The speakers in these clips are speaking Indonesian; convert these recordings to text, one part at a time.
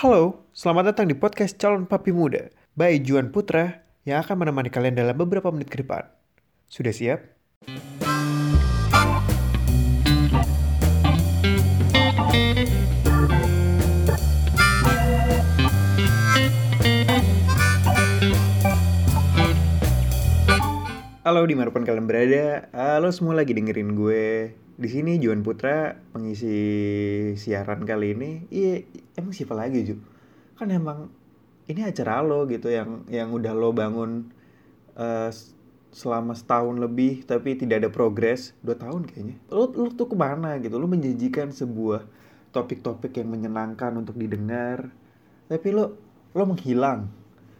Halo, selamat datang di podcast Calon Papi Muda by Juan Putra yang akan menemani kalian dalam beberapa menit ke depan. Sudah siap? Halo di mana pun kalian berada, halo semua lagi dengerin gue. Di sini Juan Putra pengisi siaran kali ini. Iya, emang siapa lagi Ju? Kan emang ini acara lo gitu yang yang udah lo bangun eh, selama setahun lebih tapi tidak ada progres dua tahun kayaknya. Lo lo tuh ke mana gitu? Lo menjanjikan sebuah topik-topik yang menyenangkan untuk didengar, tapi lo lo menghilang,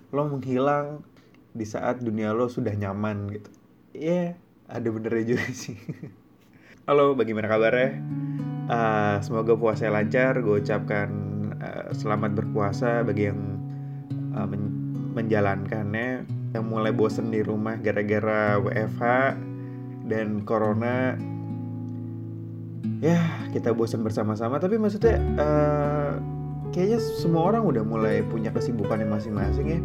lo menghilang di saat dunia lo sudah nyaman gitu. Iya, ada benernya juga sih. Halo, bagaimana kabarnya? Uh, semoga puasa lancar. Gue ucapkan uh, selamat berpuasa bagi yang uh, men- menjalankannya. Yang mulai bosen di rumah gara-gara WFH dan Corona. Ya, kita bosan bersama-sama. Tapi maksudnya, uh, kayaknya semua orang udah mulai punya kesibukannya masing-masing ya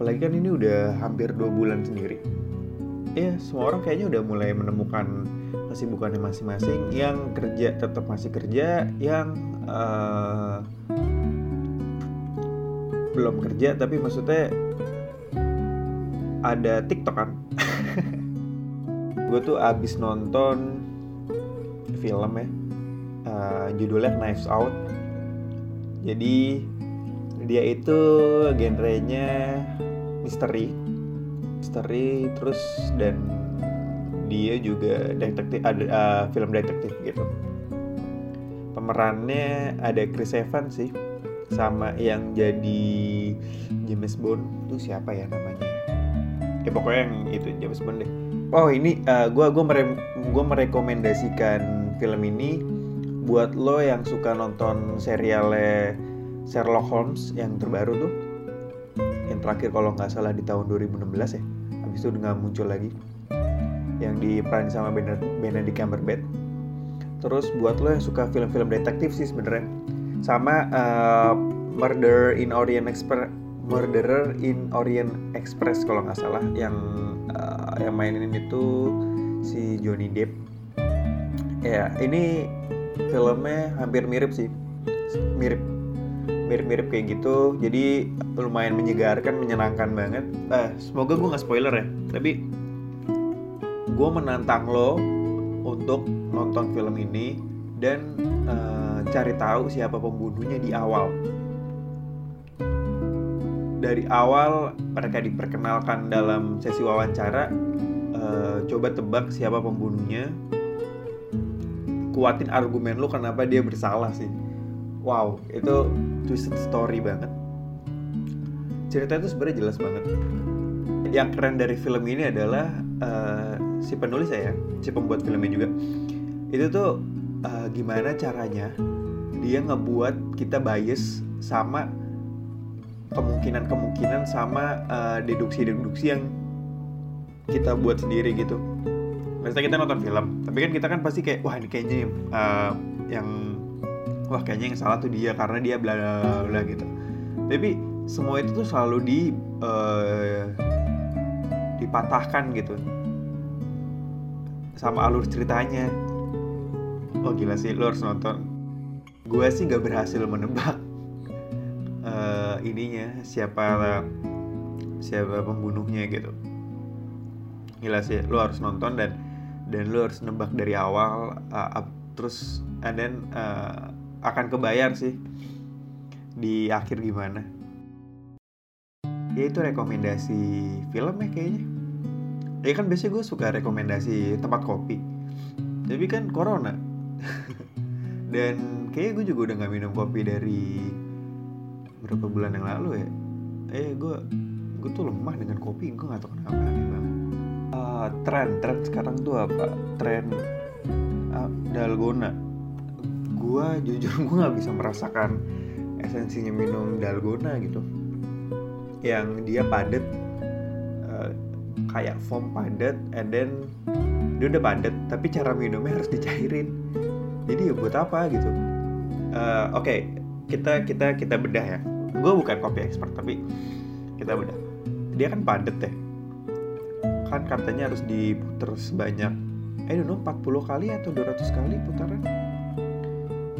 apalagi kan ini udah hampir dua bulan sendiri ya semua orang kayaknya udah mulai menemukan kesibukannya masing-masing yang kerja tetap masih kerja yang uh, belum kerja tapi maksudnya ada TikTok kan? Gue tuh abis nonton film ya uh, judulnya Knives Out. Jadi dia itu genrenya misteri misteri terus dan dia juga detektif ada uh, film detektif gitu. Pemerannya ada Chris Evans sih sama yang jadi James Bond. Itu siapa ya namanya? Ya pokoknya yang itu James Bond deh. Oh ini uh, gua gua mere gua merekomendasikan film ini buat lo yang suka nonton serialnya Sherlock Holmes yang terbaru tuh terakhir kalau nggak salah di tahun 2016 ya. Habis itu nggak muncul lagi. Yang diperan sama Benedict Cumberbatch. Terus buat lo yang suka film-film detektif sih sebenarnya. Sama uh, Murder in Orient Express Murderer in Orient Express kalau nggak salah. Yang uh, yang mainin itu si Johnny Depp. Ya ini filmnya hampir mirip sih. Mirip mirip-mirip kayak gitu. Jadi lumayan menyegarkan menyenangkan banget. Eh semoga gue nggak spoiler ya tapi gue menantang lo untuk nonton film ini dan uh, cari tahu siapa pembunuhnya di awal. Dari awal mereka diperkenalkan dalam sesi wawancara uh, coba tebak siapa pembunuhnya. Kuatin argumen lo kenapa dia bersalah sih wow itu twisted story banget. Cerita itu sebenarnya jelas banget. Yang keren dari film ini adalah uh, si penulis ya si pembuat filmnya juga. Itu tuh uh, gimana caranya dia ngebuat kita bias sama kemungkinan-kemungkinan sama deduksi-deduksi uh, yang kita buat sendiri gitu. Misalnya kita nonton film, tapi kan kita kan pasti kayak wah ini kayaknya uh, yang wah kayaknya yang salah tuh dia karena dia bla bla bla gitu. Tapi semua itu tuh selalu di uh, dipatahkan gitu. Sama alur ceritanya. Oh gila sih lo harus nonton. Gue sih nggak berhasil menebak uh, ininya siapa siapa pembunuhnya gitu. Gila sih lo harus nonton dan dan lo harus nebak dari awal uh, up, terus and then akan kebayar sih. Di akhir gimana? Ya itu rekomendasi film ya kayaknya. Ya kan biasanya gue suka rekomendasi tempat kopi. Tapi kan corona. Dan kayaknya gue juga udah nggak minum kopi dari berapa bulan yang lalu ya. Eh gue gue tuh lemah dengan kopi. Gue nggak tahu kenapa aneh banget. Uh, tren tren sekarang tuh apa? Tren uh, dalgona gue jujur gue nggak bisa merasakan esensinya minum dalgona gitu. Yang dia padat uh, kayak foam padat and then dia udah padat tapi cara minumnya harus dicairin. Jadi ya buat apa gitu? Uh, oke okay, kita kita kita bedah ya. Gue bukan kopi expert tapi kita bedah. Dia kan padet ya. Kan katanya harus diputer sebanyak eh know 40 kali atau 200 kali putaran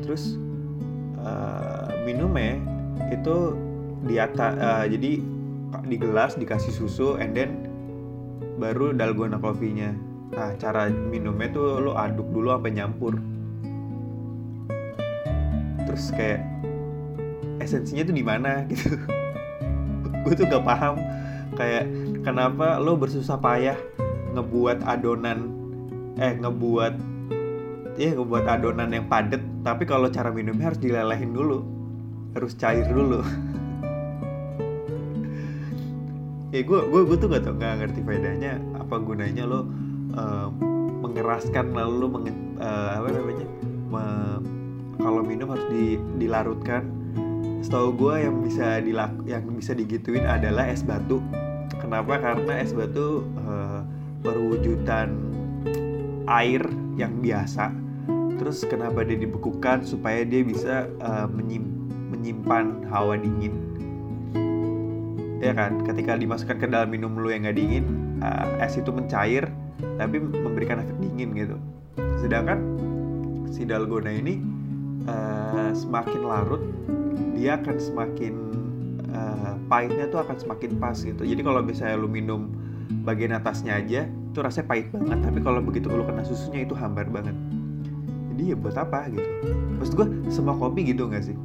terus uh, minumnya itu di atas uh, jadi di gelas dikasih susu and then baru dalgona kopinya nah cara minumnya tuh lo aduk dulu sampai nyampur. Terus kayak esensinya tuh di mana gitu. Gue tuh gak paham kayak kenapa lo bersusah payah ngebuat adonan eh ngebuat ya ngebuat adonan yang padat tapi kalau cara minumnya harus dilelehin dulu. Harus cair dulu. Ya gue gue gue tuh gak tau nggak ngerti faedahnya. Apa gunanya lo uh, mengeraskan lalu lo menge, uh, apa namanya? Me, kalau minum harus di, dilarutkan. Setahu gue yang bisa dilak yang bisa digituin adalah es batu. Kenapa? Karena es batu uh, perwujudan air yang biasa terus kenapa dia dibekukan? Supaya dia bisa uh, menyim, menyimpan hawa dingin. Ya kan? Ketika dimasukkan ke dalam minum lu yang nggak dingin uh, es itu mencair tapi memberikan efek dingin gitu. Sedangkan si dalgona ini uh, semakin larut dia akan semakin uh, pahitnya tuh akan semakin pas gitu. Jadi kalau misalnya lu minum bagian atasnya aja itu rasanya pahit banget. Tapi kalau begitu lu kena susunya itu hambar banget jadi ya buat apa gitu maksud gue semua kopi gitu nggak sih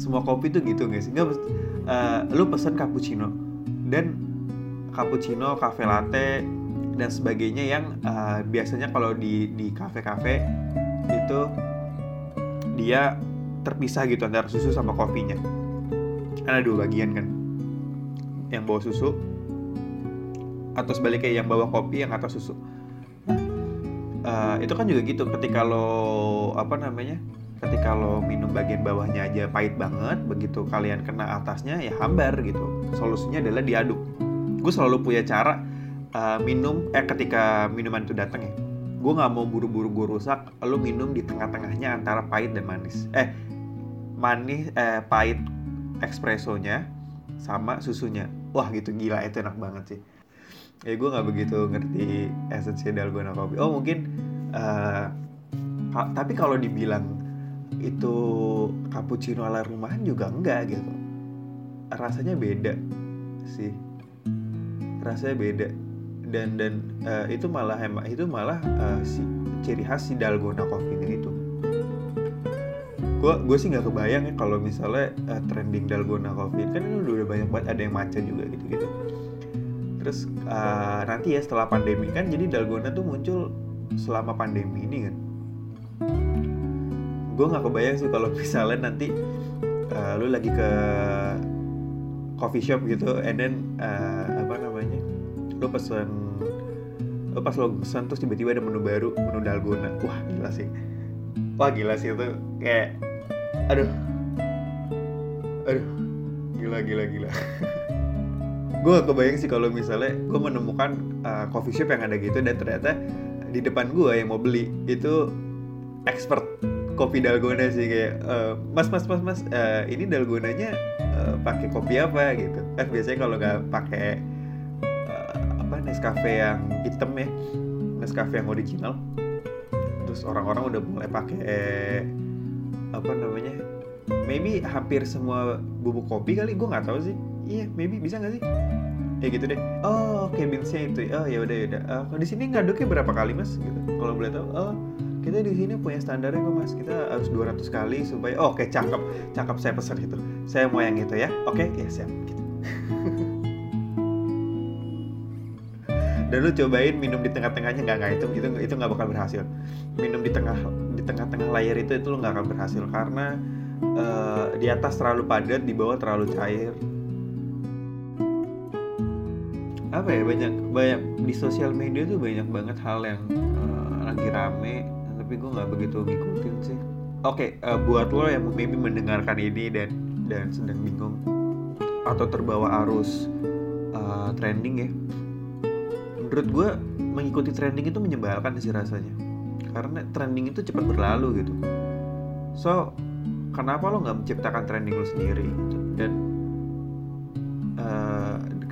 semua kopi tuh gitu nggak sih nggak uh, lu pesen cappuccino dan cappuccino, cafe latte dan sebagainya yang uh, biasanya kalau di di kafe-kafe itu dia terpisah gitu antara susu sama kopinya. Kan ada dua bagian kan. Yang bawa susu atau sebaliknya yang bawa kopi yang atas susu. Uh, itu kan juga gitu ketika lo apa namanya ketika lo minum bagian bawahnya aja pahit banget begitu kalian kena atasnya ya hambar gitu. Solusinya adalah diaduk. Gue selalu punya cara uh, minum eh ketika minuman itu datang ya gue nggak mau buru-buru gue rusak lo minum di tengah-tengahnya antara pahit dan manis. Eh manis eh pahit espressonya sama susunya. Wah gitu gila itu enak banget sih. Ya gue nggak begitu ngerti esensi dalgona kopi oh mungkin uh, tapi kalau dibilang itu cappuccino ala rumahan juga enggak gitu. Rasanya beda sih. Rasanya beda. Dan dan uh, itu malah emang itu malah uh, si ciri khas si dalgona coffee itu gue sih nggak kebayang ya kalau misalnya uh, trending dalgona coffee kan ini udah, banyak banget ada yang macam juga gitu gitu terus uh, nanti ya setelah pandemi kan jadi dalgona tuh muncul selama pandemi ini kan. Gue nggak kebayang sih kalau misalnya nanti uh, lu lagi ke coffee shop gitu and then uh, apa namanya lu pesen lu pas lo pesen terus tiba-tiba ada menu baru menu dalgona. Wah gila sih. Wah gila sih itu. Kayak aduh. Aduh. Gila gila gila. Gue gak kebayang sih kalau misalnya gue menemukan uh, coffee shop yang ada gitu dan ternyata di depan gue yang mau beli itu expert kopi dalgona sih kayak uh, mas mas mas mas uh, ini dalgonanya uh, pakai kopi apa? Gitu. Kan biasanya kalau nggak pakai uh, apa Nescafe yang hitam ya Nescafe yang original terus orang-orang udah mulai pakai apa namanya maybe hampir semua bubuk kopi kali gue nggak tahu sih. Iya maybe bisa nggak sih ya gitu deh. Oh cabinsnya itu. Oh ya udah ya udah. Uh, di sini ngaduknya berapa kali mas? Gitu. Kalau boleh tahu oh kita di sini punya standarnya kok mas? Kita harus 200 kali supaya oh, oke okay, cakep. Cakep saya pesan itu. Saya mau yang itu ya. Oke? Okay? ya siap. Gitu. dan lu cobain minum di tengah-tengahnya. Nggak nggak. Itu itu itu nggak bakal berhasil. Minum di tengah di tengah-tengah layar itu itu lu nggak akan berhasil. Karena uh, di atas terlalu padat di bawah terlalu cair apa ya banyak banyak di sosial media tuh banyak banget hal yang uh, lagi rame tapi gue nggak begitu ngikutin sih. Oke okay, uh, eh, buat lo yang maybe mendengarkan ini dan dan sedang bingung atau terbawa arus uh, trending ya menurut gue mengikuti trending itu menyebalkan sih rasanya. Karena trending itu cepat berlalu gitu. So kenapa lo nggak menciptakan trending lo sendiri gitu. dan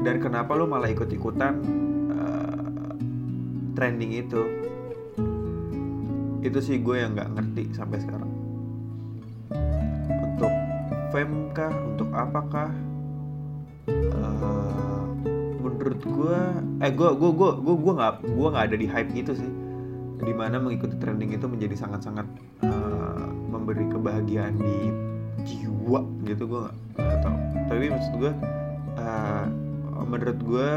dan kenapa lo malah ikut ikutan uh, trending itu? Itu sih gue yang nggak ngerti sampai sekarang. Untuk fame kah? Untuk apakah uh, menurut gue eh gue gue gue gue gue nggak gue nggak ada di hype itu sih. Di mana mengikuti trending itu menjadi sangat-sangat uh, memberi kebahagiaan di jiwa gitu gue nggak tahu. Tapi maksud gue menurut gue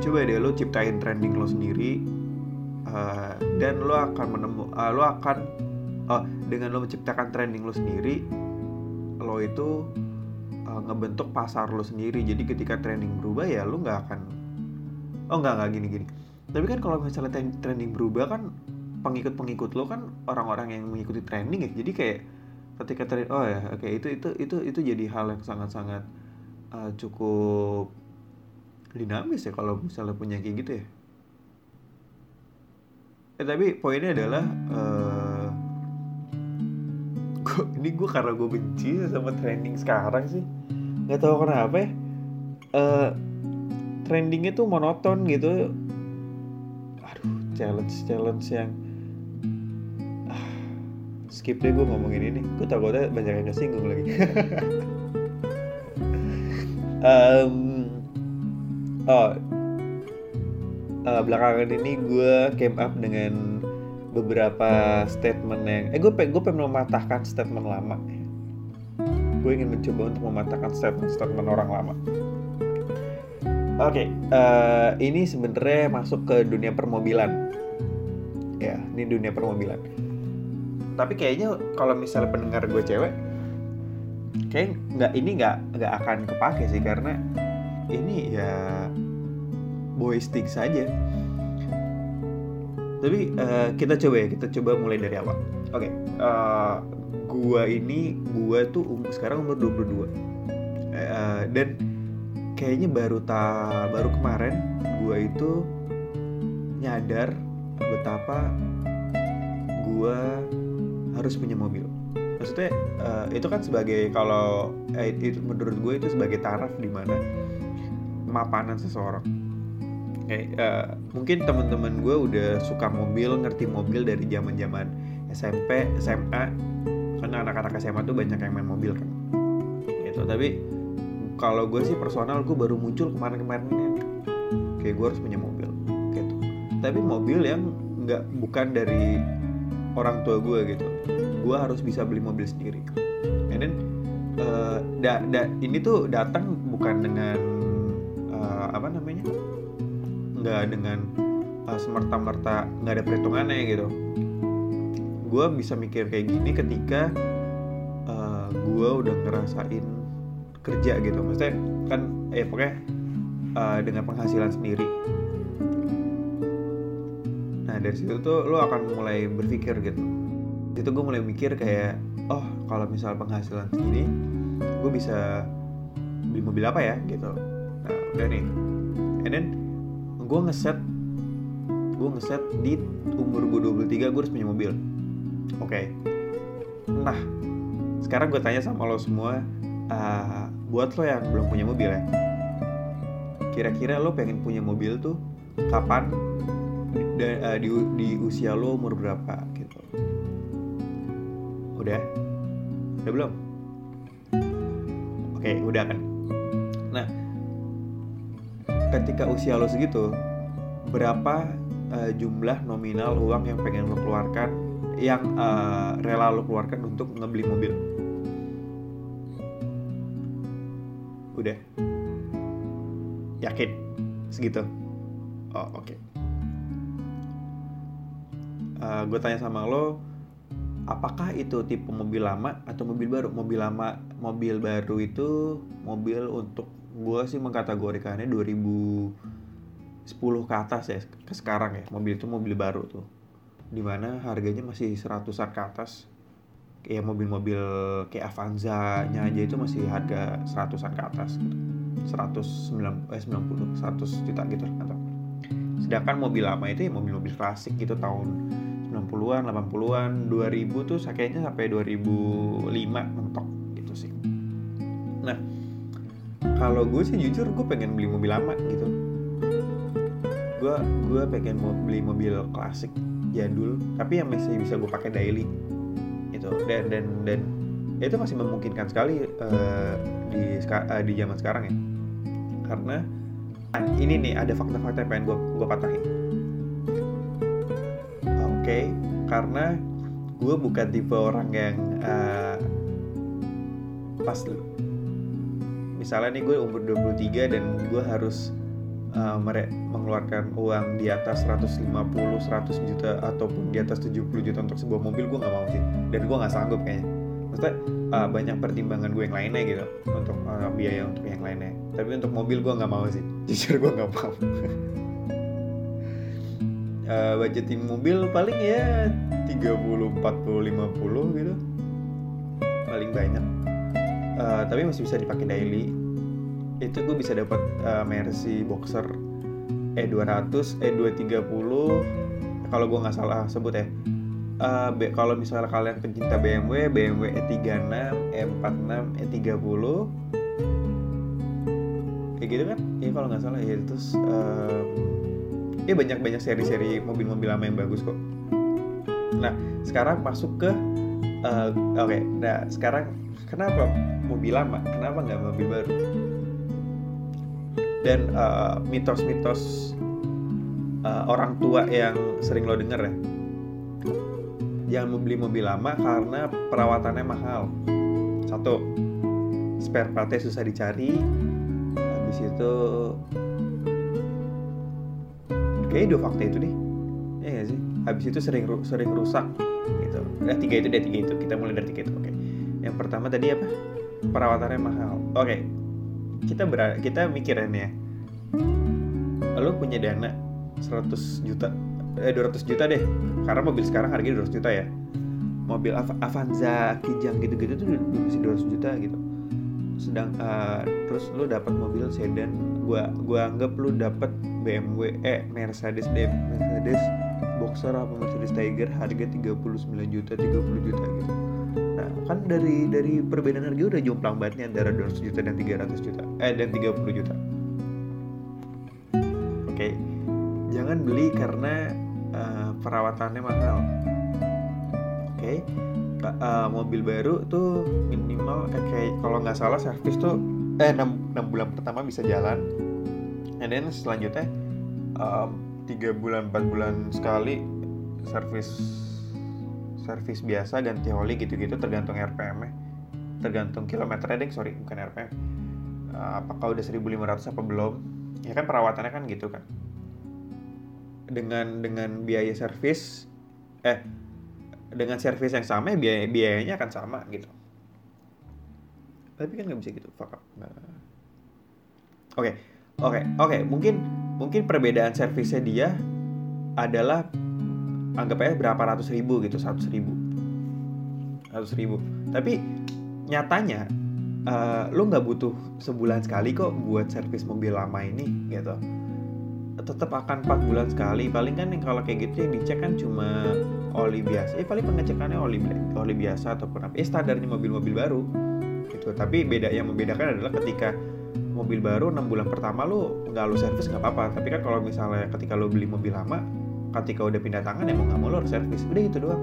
coba deh lo ciptain trending lo sendiri uh, dan lo akan menemu uh, lo akan oh dengan lo menciptakan trending lo sendiri lo itu uh, ngebentuk pasar lo sendiri. Jadi ketika trending berubah ya lo nggak akan oh nggak nggak gini gini. Tapi kan kalau misalnya trending berubah kan pengikut-pengikut lo kan orang-orang yang mengikuti trending ya. Jadi kayak ketika trend oh ya oke okay, itu itu itu itu jadi hal yang sangat-sangat uh, cukup dinamis ya kalau misalnya punya kayak gitu ya. Eh tapi poinnya adalah uh, gua, ini gue karena gue benci sama trending sekarang sih. Nggak tahu kenapa ya. Uh, trendingnya tuh monoton gitu. Aduh challenge challenge yang ah, skip deh gue ngomongin ini. Gue takutnya banyak yang kesinggung lagi um, oh uh, belakangan ini gue came up dengan beberapa statement yang eh gue gue pengen mematahkan statement lama gue ingin mencoba untuk mematahkan statement-statement orang lama Oke, okay, uh, eh, ini sebenarnya masuk ke dunia permobilan. Ya, ini dunia permobilan. Tapi kayaknya kalau misalnya pendengar gue cewek, kayak nggak ini nggak nggak akan kepake sih karena ini ya boy stick saja. Tapi uh, kita coba ya, kita coba mulai dari awal. Oke, okay, uh, eh, gua ini gua tuh um, sekarang umur 22. Uh, dan kayaknya baru ta baru kemarin gue itu nyadar betapa gue harus punya mobil maksudnya uh, itu kan sebagai kalau eh, itu menurut gue itu sebagai taraf di mana kemapanan seseorang. Kayak uh, mungkin teman-teman gue udah suka mobil ngerti mobil dari zaman zaman SMP SMA karena anak-anak SMA tuh banyak yang main mobil kan. Gitu. Tapi kalau gue sih personal gue baru muncul kemarin-kemarin ini. Kayak gue harus punya mobil gitu. Tapi mobil yang nggak bukan dari orang tua gue gitu gue harus bisa beli mobil sendiri. And then uh, da, da, ini tuh datang bukan dengan uh, apa namanya? Nggak dengan uh, semerta-merta nggak ada perhitungannya gitu. Gue bisa mikir kayak gini ketika uh, gue udah ngerasain kerja gitu. Maksudnya kan ya pokoknya uh, dengan penghasilan sendiri. Nah dari situ tuh lo akan mulai berpikir gitu itu gue mulai mikir kayak oh kalau misal penghasilan segini gue bisa beli mobil apa ya? Gitu. Nah udah nih. And then gue ngeset gue ngeset di umur gue 23 gue harus punya mobil. Oke. Okay. nah sekarang gue tanya sama lo semua uh, buat lo yang belum punya mobil ya kira-kira lo pengen punya mobil tuh kapan di, uh, di, di usia lo umur berapa? Gitu udah? Udah belum? Oke udah kan? Nah ketika usia lo segitu berapa uh, jumlah nominal uang yang pengen lo keluarkan yang uh, rela lo keluarkan untuk ngebeli mobil? Udah? Yakin? Segitu? Oh oke. Okay. uh, eh, gue tanya sama lo apakah itu tipe mobil lama atau mobil baru? Mobil lama mobil baru itu mobil untuk gue sih mengkategorikannya 2010 ke atas ya ke sekarang ya. Mobil itu mobil baru tuh. Di mana harganya masih seratusan ke atas. Kayak mobil-mobil kayak Avanza nya aja itu masih harga seratusan ke atas gitu. 190 eh 90 100 juta gitu sedangkan mobil lama itu ya mobil-mobil klasik gitu tahun 90-an 80-an 2000 tuh kayaknya sampai 2005 mentok gitu sih. Nah kalau gue sih jujur gue pengen beli mobil lama gitu. Gue gue pengen mau beli mobil klasik jadul tapi yang masih bisa gue pakai daily gitu. Dan dan dan itu masih memungkinkan sekali uh, di uh, di zaman sekarang ya. Karena ini nih ada fakta-fakta yang pengen gue gue patahin okay, karena gue bukan tipe orang yang uh, pas misalnya nih gue umur 23 dan gue harus uh, mengeluarkan uang di atas 150 100 juta ataupun di atas 70 juta untuk sebuah mobil gue nggak mau sih. Dan gue nggak sanggup kayaknya. Maksudnya uh, banyak pertimbangan gue yang lainnya gitu untuk uh, biaya untuk yang lainnya. Tapi untuk mobil gue nggak mau sih. Jujur gue nggak mau uh, budgeting mobil paling ya 30 40 50 gitu. Paling banyak. Uh, tapi masih bisa dipakai daily. Itu gue bisa dapat uh, Mercy Boxer E200 E230 kalau gue nggak salah sebut ya. Uh, kalau misalnya kalian pencinta BMW BMW E36 E46 E30 kayak gitu kan? Ya kalau nggak salah ya terus uh, ya banyak banyak seri-seri mobil-mobil lama yang bagus kok. Nah sekarang masuk ke uh, oke okay, nah sekarang kenapa mobil lama? Kenapa nggak mobil baru? Dan uh, mitos-mitos uh, orang tua yang sering lo denger ya? Jangan membeli mobil lama karena perawatannya mahal. Satu spare partnya susah dicari. Habis itu kayak dua fakta itu deh. Ya gak sih? Habis itu sering sering rusak gitu. Eh tiga itu deh tiga itu. Kita mulai dari tiga itu oke. Yang pertama tadi apa? Perawatannya mahal. Oke. Kita ber kita mikirin ya. Lo punya dana 100 juta eh 200 juta deh. Karena mobil sekarang harganya 200 juta ya. Mobil Av Avanza Kijang gitu-gitu tuh masih 200 juta gitu sedang uh, terus lo dapat mobil sedan gua gua anggap lo dapat BMW eh Mercedes deh Mercedes Boxer apa Mercedes Tiger harga 39 juta 30 juta gitu Nah, kan dari dari perbedaan harga udah jomplang banget nih antara 200 juta dan 300 juta. Eh dan 30 juta. Oke. Okay. Jangan beli karena uh, perawatannya mahal. Oke. Okay. Uh, mobil baru tuh minimal eh, kayak kalau nggak salah servis tuh eh 6, 6 bulan pertama bisa jalan. And then selanjutnya um, 3 bulan 4 bulan sekali servis servis biasa ganti oli gitu-gitu tergantung RPM nya tergantung kilometer deh sorry bukan RPM uh, apakah udah 1500 apa belum? Ya kan perawatannya kan gitu kan. Dengan dengan biaya servis eh dengan servis yang sama biaya biayanya akan sama gitu. Tapi kan nggak bisa gitu fuck nah. oke oke oke mungkin mungkin perbedaan servisnya dia adalah anggap aja berapa ratus ribu gitu seratus ribu. Seratus ribu. Tapi nyatanya uh, lo nggak butuh sebulan sekali kok buat servis mobil lama ini gitu. Tetap akan 4 bulan sekali. Paling kan kalau kayak gitu yang dicek kan cuma oli biasa eh paling pengecekannya oli oli biasa ataupun apa eh standarnya mobil-mobil baru gitu. Tapi beda yang membedakan adalah ketika mobil baru enam bulan pertama lo nggak lo servis nggak apa-apa. Tapi kan kalau misalnya ketika lo beli mobil lama ketika udah pindah tangan emang nggak mau lo harus servis udah gitu doang.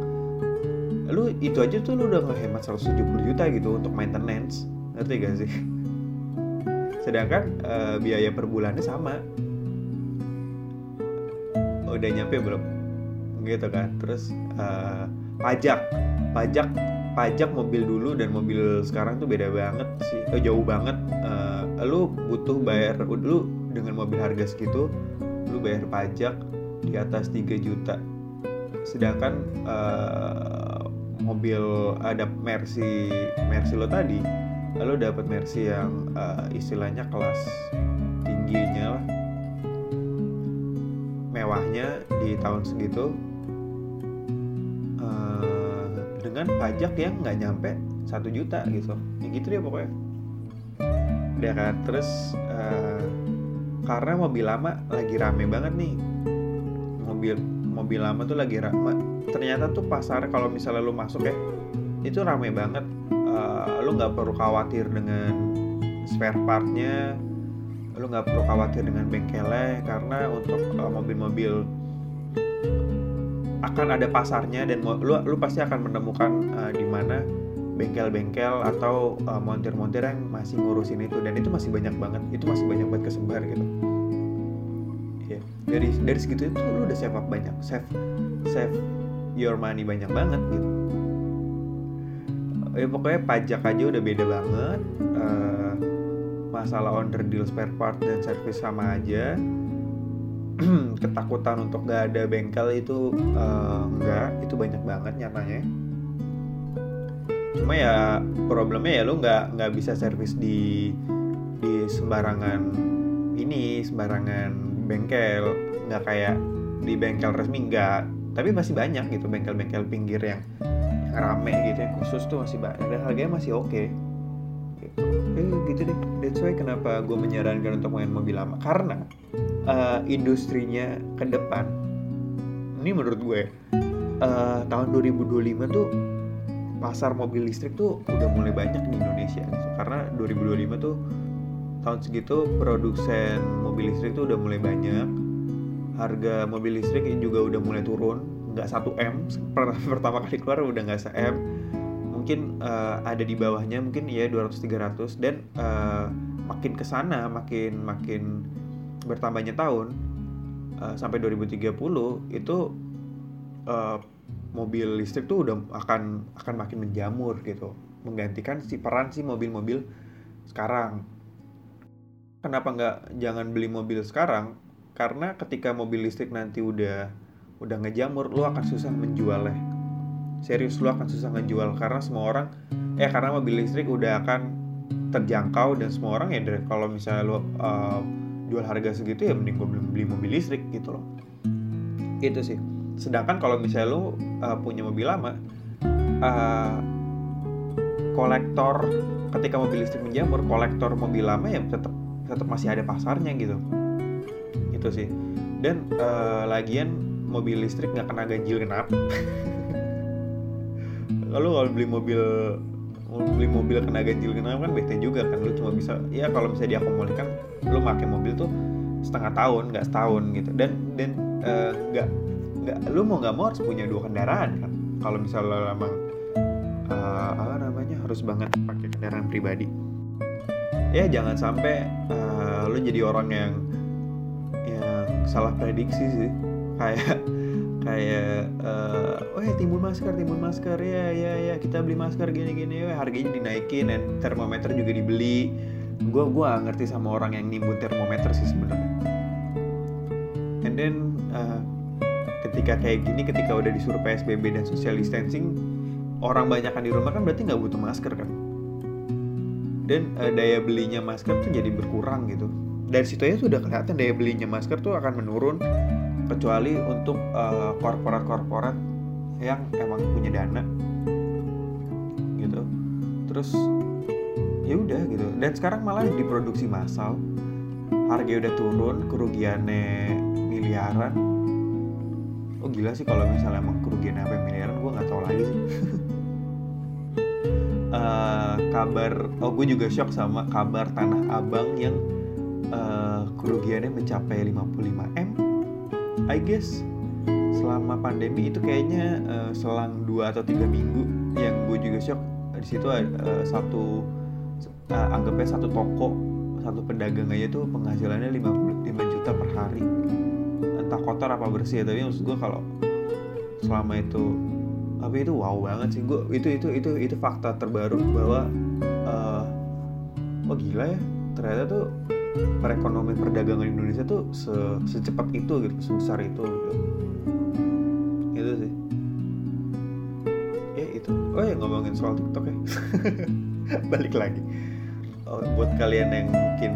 Lu itu aja tuh lu udah ngehemat 170 juta gitu untuk maintenance ngerti gak sih? Sedangkan uh, biaya per bulannya sama. Udah nyampe belum gitu kan. Terus uh, pajak. Pajak pajak mobil dulu dan mobil sekarang tuh beda banget sih. Oh, jauh banget. Uh, lu butuh bayar lu dengan mobil harga segitu lu bayar pajak di atas 3 juta. Sedangkan uh, mobil ada Mercy Mercy lo tadi lalu dapat Mercy yang uh, istilahnya kelas tingginya lah. Mewahnya di tahun segitu dengan pajak yang nggak nyampe satu juta gitu. Ya gitu deh pokoknya. Udah kan? Terus uh, karena mobil lama lagi rame banget nih. Mobil mobil lama tuh lagi ramai ternyata tuh pasar kalau misalnya lu masuk ya itu rame banget. Uh, lu nggak perlu khawatir dengan spare partnya lu nggak perlu khawatir dengan bengkelnya karena untuk uh, mobil-mobil akan ada pasarnya dan lu lu pasti akan menemukan uh, di mana bengkel-bengkel atau uh, montir-montir yang masih ngurusin itu. Dan itu masih banyak banget itu masih banyak banget kesebar gitu. Ya dari dari segitu itu lu udah save up banyak save save your money banyak banget gitu. Ya pokoknya pajak aja udah beda banget uh, masalah under deal spare part dan service sama aja ketakutan untuk gak ada bengkel itu uh, enggak itu banyak banget nyatanya. Cuma ya problemnya ya lo nggak nggak bisa servis di di sembarangan ini sembarangan bengkel. Nggak kayak di bengkel resmi nggak. Tapi masih banyak gitu bengkel-bengkel pinggir yang, yang rame gitu yang khusus tuh masih banyak dan harganya masih oke. Okay. gitu. Eh, gitu deh. That's why kenapa gue menyarankan untuk main mobil lama. Karena uh, industrinya ke depan. Ini menurut gue uh, tahun 2025 tuh pasar mobil listrik tuh udah mulai banyak di Indonesia. Karena 2025 tuh tahun segitu produsen mobil listrik tuh udah mulai banyak. Harga mobil listrik juga udah mulai turun. Nggak 1 m pertama kali keluar udah nggak 1 m mungkin uh, ada di bawahnya mungkin ya 200-300 dan uh, makin ke sana makin makin bertambahnya tahun uh, sampai 2030 itu uh, mobil listrik tuh udah akan akan makin menjamur gitu. Menggantikan si peran si mobil-mobil sekarang. Kenapa nggak jangan beli mobil sekarang? Karena ketika mobil listrik nanti udah udah ngejamur lu akan susah menjualnya. Serius lu akan susah ngejual karena semua orang eh karena mobil listrik udah akan terjangkau dan semua orang ya kalau misalnya lu uh, jual harga segitu ya mending gue beli, mobil listrik gitu loh. Itu sih. Sedangkan kalau misalnya lu uh, punya mobil lama uh, kolektor ketika mobil listrik menjamur kolektor mobil lama ya tetap tetap masih ada pasarnya gitu. Itu sih. Dan uh, lagian mobil listrik nggak kena ganjil genap. Lalu kalau beli mobil beli mobil kena ganjil genap kan bete juga kan. Lu cuma bisa ya kalau misalnya diakomodirkan lu pakai mobil tuh setengah tahun nggak setahun gitu. Dan dan nggak uh, nggak lu mau nggak mau harus punya dua kendaraan kan. Kalau misalnya emang uh, apa namanya harus banget pakai kendaraan pribadi. Ya jangan sampai uh, lu jadi orang yang yang salah prediksi sih. Kayak kayak uh, ya timbul masker timbul masker ya ya ya kita beli masker gini gini. Ya harganya dinaikin dan termometer juga dibeli. Gue gua ngerti sama orang yang nimbun termometer sih sebenarnya. And then uh, ketika kayak gini ketika udah disuruh PSBB dan social distancing orang banyak kan di rumah kan berarti nggak butuh masker kan? Dan uh, daya belinya masker tuh jadi berkurang gitu. Dari situ aja sudah kelihatan daya belinya masker tuh akan menurun kecuali untuk uh, korporat-korporat yang emang punya dana. Gitu. Terus ya udah gitu. Dan sekarang malah diproduksi massal. Harga udah turun kerugiannya miliaran. Oh gila sih kalau misalnya emang kerugian apa miliaran gue nggak tahu lagi sih. Uh, kabar oh gue juga shock sama kabar tanah abang yang uh, kerugiannya mencapai 55 m I guess selama pandemi itu kayaknya uh, selang dua atau tiga minggu yang gue juga shock di situ uh, satu uh, anggapnya satu toko satu pedagang aja tuh penghasilannya 55 juta per hari. Entah kotor apa bersih ya tapi maksud gue kalau selama itu tapi itu wow banget sih. Gue itu itu itu itu fakta terbaru bahwa uh, oh gila ya ternyata tuh perekonomian perdagangan Indonesia tuh se secepat itu gitu sebesar itu gitu. Itu sih. Ya itu. Oh ya ngomongin soal TikTok ya. Balik lagi. Oh, buat kalian yang mungkin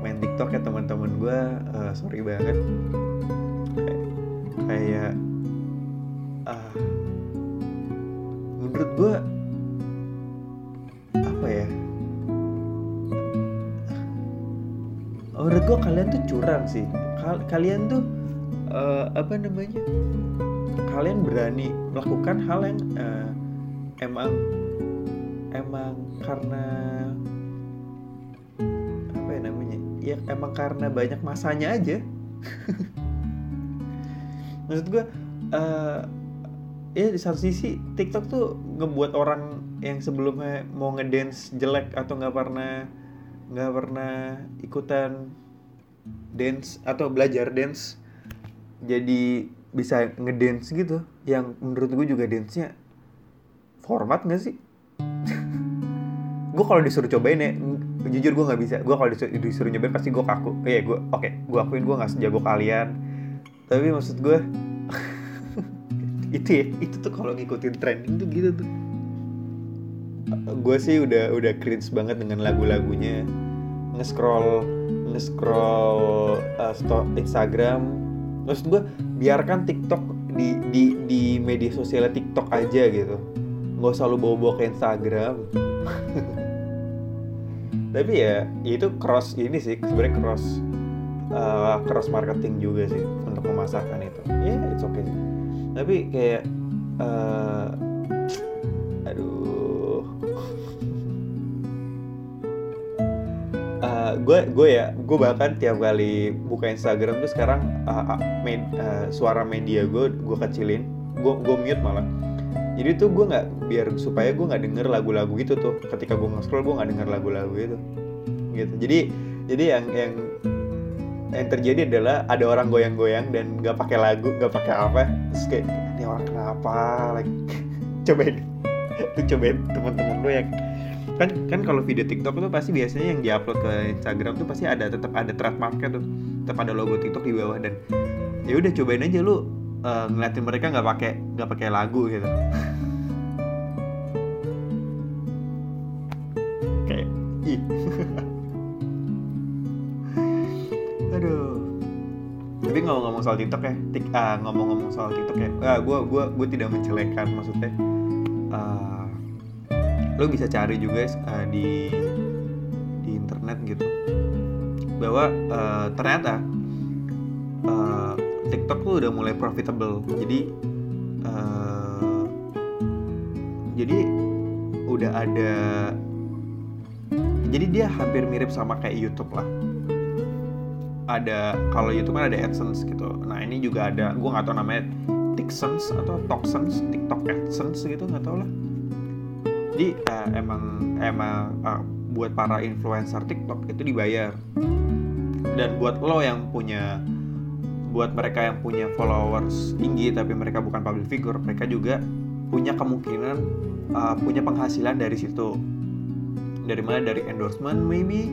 main TikTok ya teman-teman gue uh, sorry banget. Kayak uh, menurut gue menurut gue kalian tuh curang sih. Kal kalian tuh uh, apa namanya? Kalian berani melakukan hal yang uh, emang emang karena apa ya namanya? Ya emang karena banyak masanya aja. Maksud gue uh, ya di satu sisi TikTok tuh ngebuat orang yang sebelumnya mau ngedance jelek atau nggak pernah nggak pernah ikutan dance atau belajar dance. Jadi bisa ngedance gitu. Yang menurut gue juga dance-nya format gak sih? Gue kalau disuruh cobain ya jujur gue nggak bisa. Gue kalau disuruh, disuruh nyobain pasti gue kaku. Eh gue oke okay, gue akuin gue nggak sejago kalian. Tapi maksud gue itu ya itu tuh kalau ngikutin trending tuh gitu tuh gue sih udah udah cringe banget dengan lagu-lagunya. Nge-scroll nge-scroll uh, Instagram. Terus gue biarkan TikTok di di di media sosial TikTok aja gitu. Nggak usah lu bawa-bawa ke Instagram. Tapi ya, itu cross ini sih sebenarnya cross uh, cross marketing juga sih untuk memasarkan itu. Ya yeah, it's okay tapi kayak uh, gue gue ya gue bahkan tiap kali buka Instagram tuh sekarang uh, med, uh, suara media gue gue kecilin gue gue mute malah. Jadi tuh gue nggak biar supaya gue nggak denger lagu-lagu itu tuh. Ketika gue nge-scroll gue nggak denger lagu-lagu itu. Gitu. Jadi jadi yang yang yang terjadi adalah ada orang goyang-goyang dan nggak pakai lagu nggak pakai apa. Terus kayak ini orang kenapa? Lagi cobain. Tuh cobain teman-teman lo yang kan kan kalau video TikTok itu pasti biasanya yang diupload ke Instagram tuh pasti ada tetap ada trademarknya tuh. Tetap ada logo TikTok di bawah dan ya udah cobain aja lu uh, ngeliatin mereka nggak pakai nggak pakai lagu gitu. Kayak ih. Aduh. Tapi ngomong-ngomong soal TikTok ya tik uh, ngomong-ngomong soal TikTok ya uh, gue gua gue tidak menjelekan maksudnya. Uh, lo bisa cari juga uh, di di internet gitu. Bahwa uh, ternyata uh, TikTok tuh udah mulai profitable. Jadi uh, jadi udah ada jadi dia hampir mirip sama kayak YouTube lah. Ada kalau YouTube kan ada AdSense gitu. Nah ini juga ada gue nggak tahu namanya TikSense atau Toksense TikTok AdSense gitu nggak tahu lah jadi uh, emang emang uh, buat para influencer TikTok itu dibayar. Dan buat lo yang punya buat mereka yang punya followers tinggi tapi mereka bukan public figure mereka juga punya kemungkinan uh, punya penghasilan dari situ. Dari mana? Dari endorsement maybe.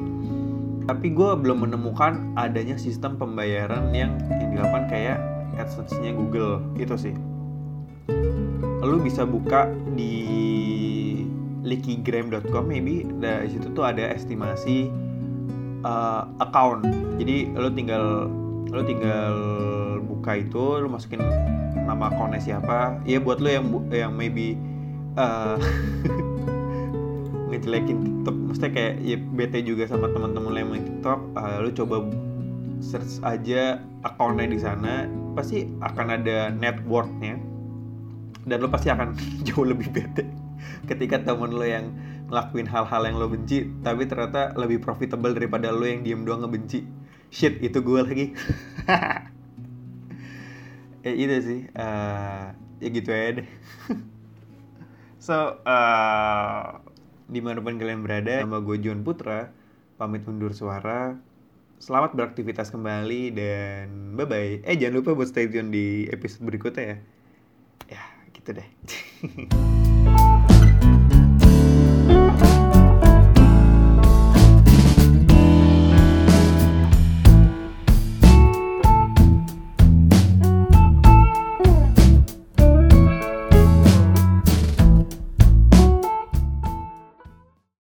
Tapi gue belum menemukan adanya sistem pembayaran yang yang dilakukan kayak AdSense-nya Google. Itu sih. Lu bisa buka di likigram.com maybe dari situ tuh ada estimasi uh, account. Jadi lo tinggal lo tinggal buka itu lo masukin nama akunnya siapa. Ya buat lo yang yang maybe uh, ngejelekin TikTok. Maksudnya kayak ya bete juga sama teman-teman yang main TikTok uh, lo coba search aja akunnya di sana pasti akan ada networknya dan lo pasti akan jauh lebih bete ketika temen lo yang ngelakuin hal-hal yang lo benci tapi ternyata lebih profitable daripada lo yang diem doang ngebenci. Shit itu gue lagi. Ya itu sih uh, ya gitu aja deh. So uh, di mana pun kalian berada nama gue John Putra. Pamit undur suara. Selamat beraktivitas kembali dan bye bye eh jangan lupa buat stay tune di episode berikutnya ya. Ya gitu deh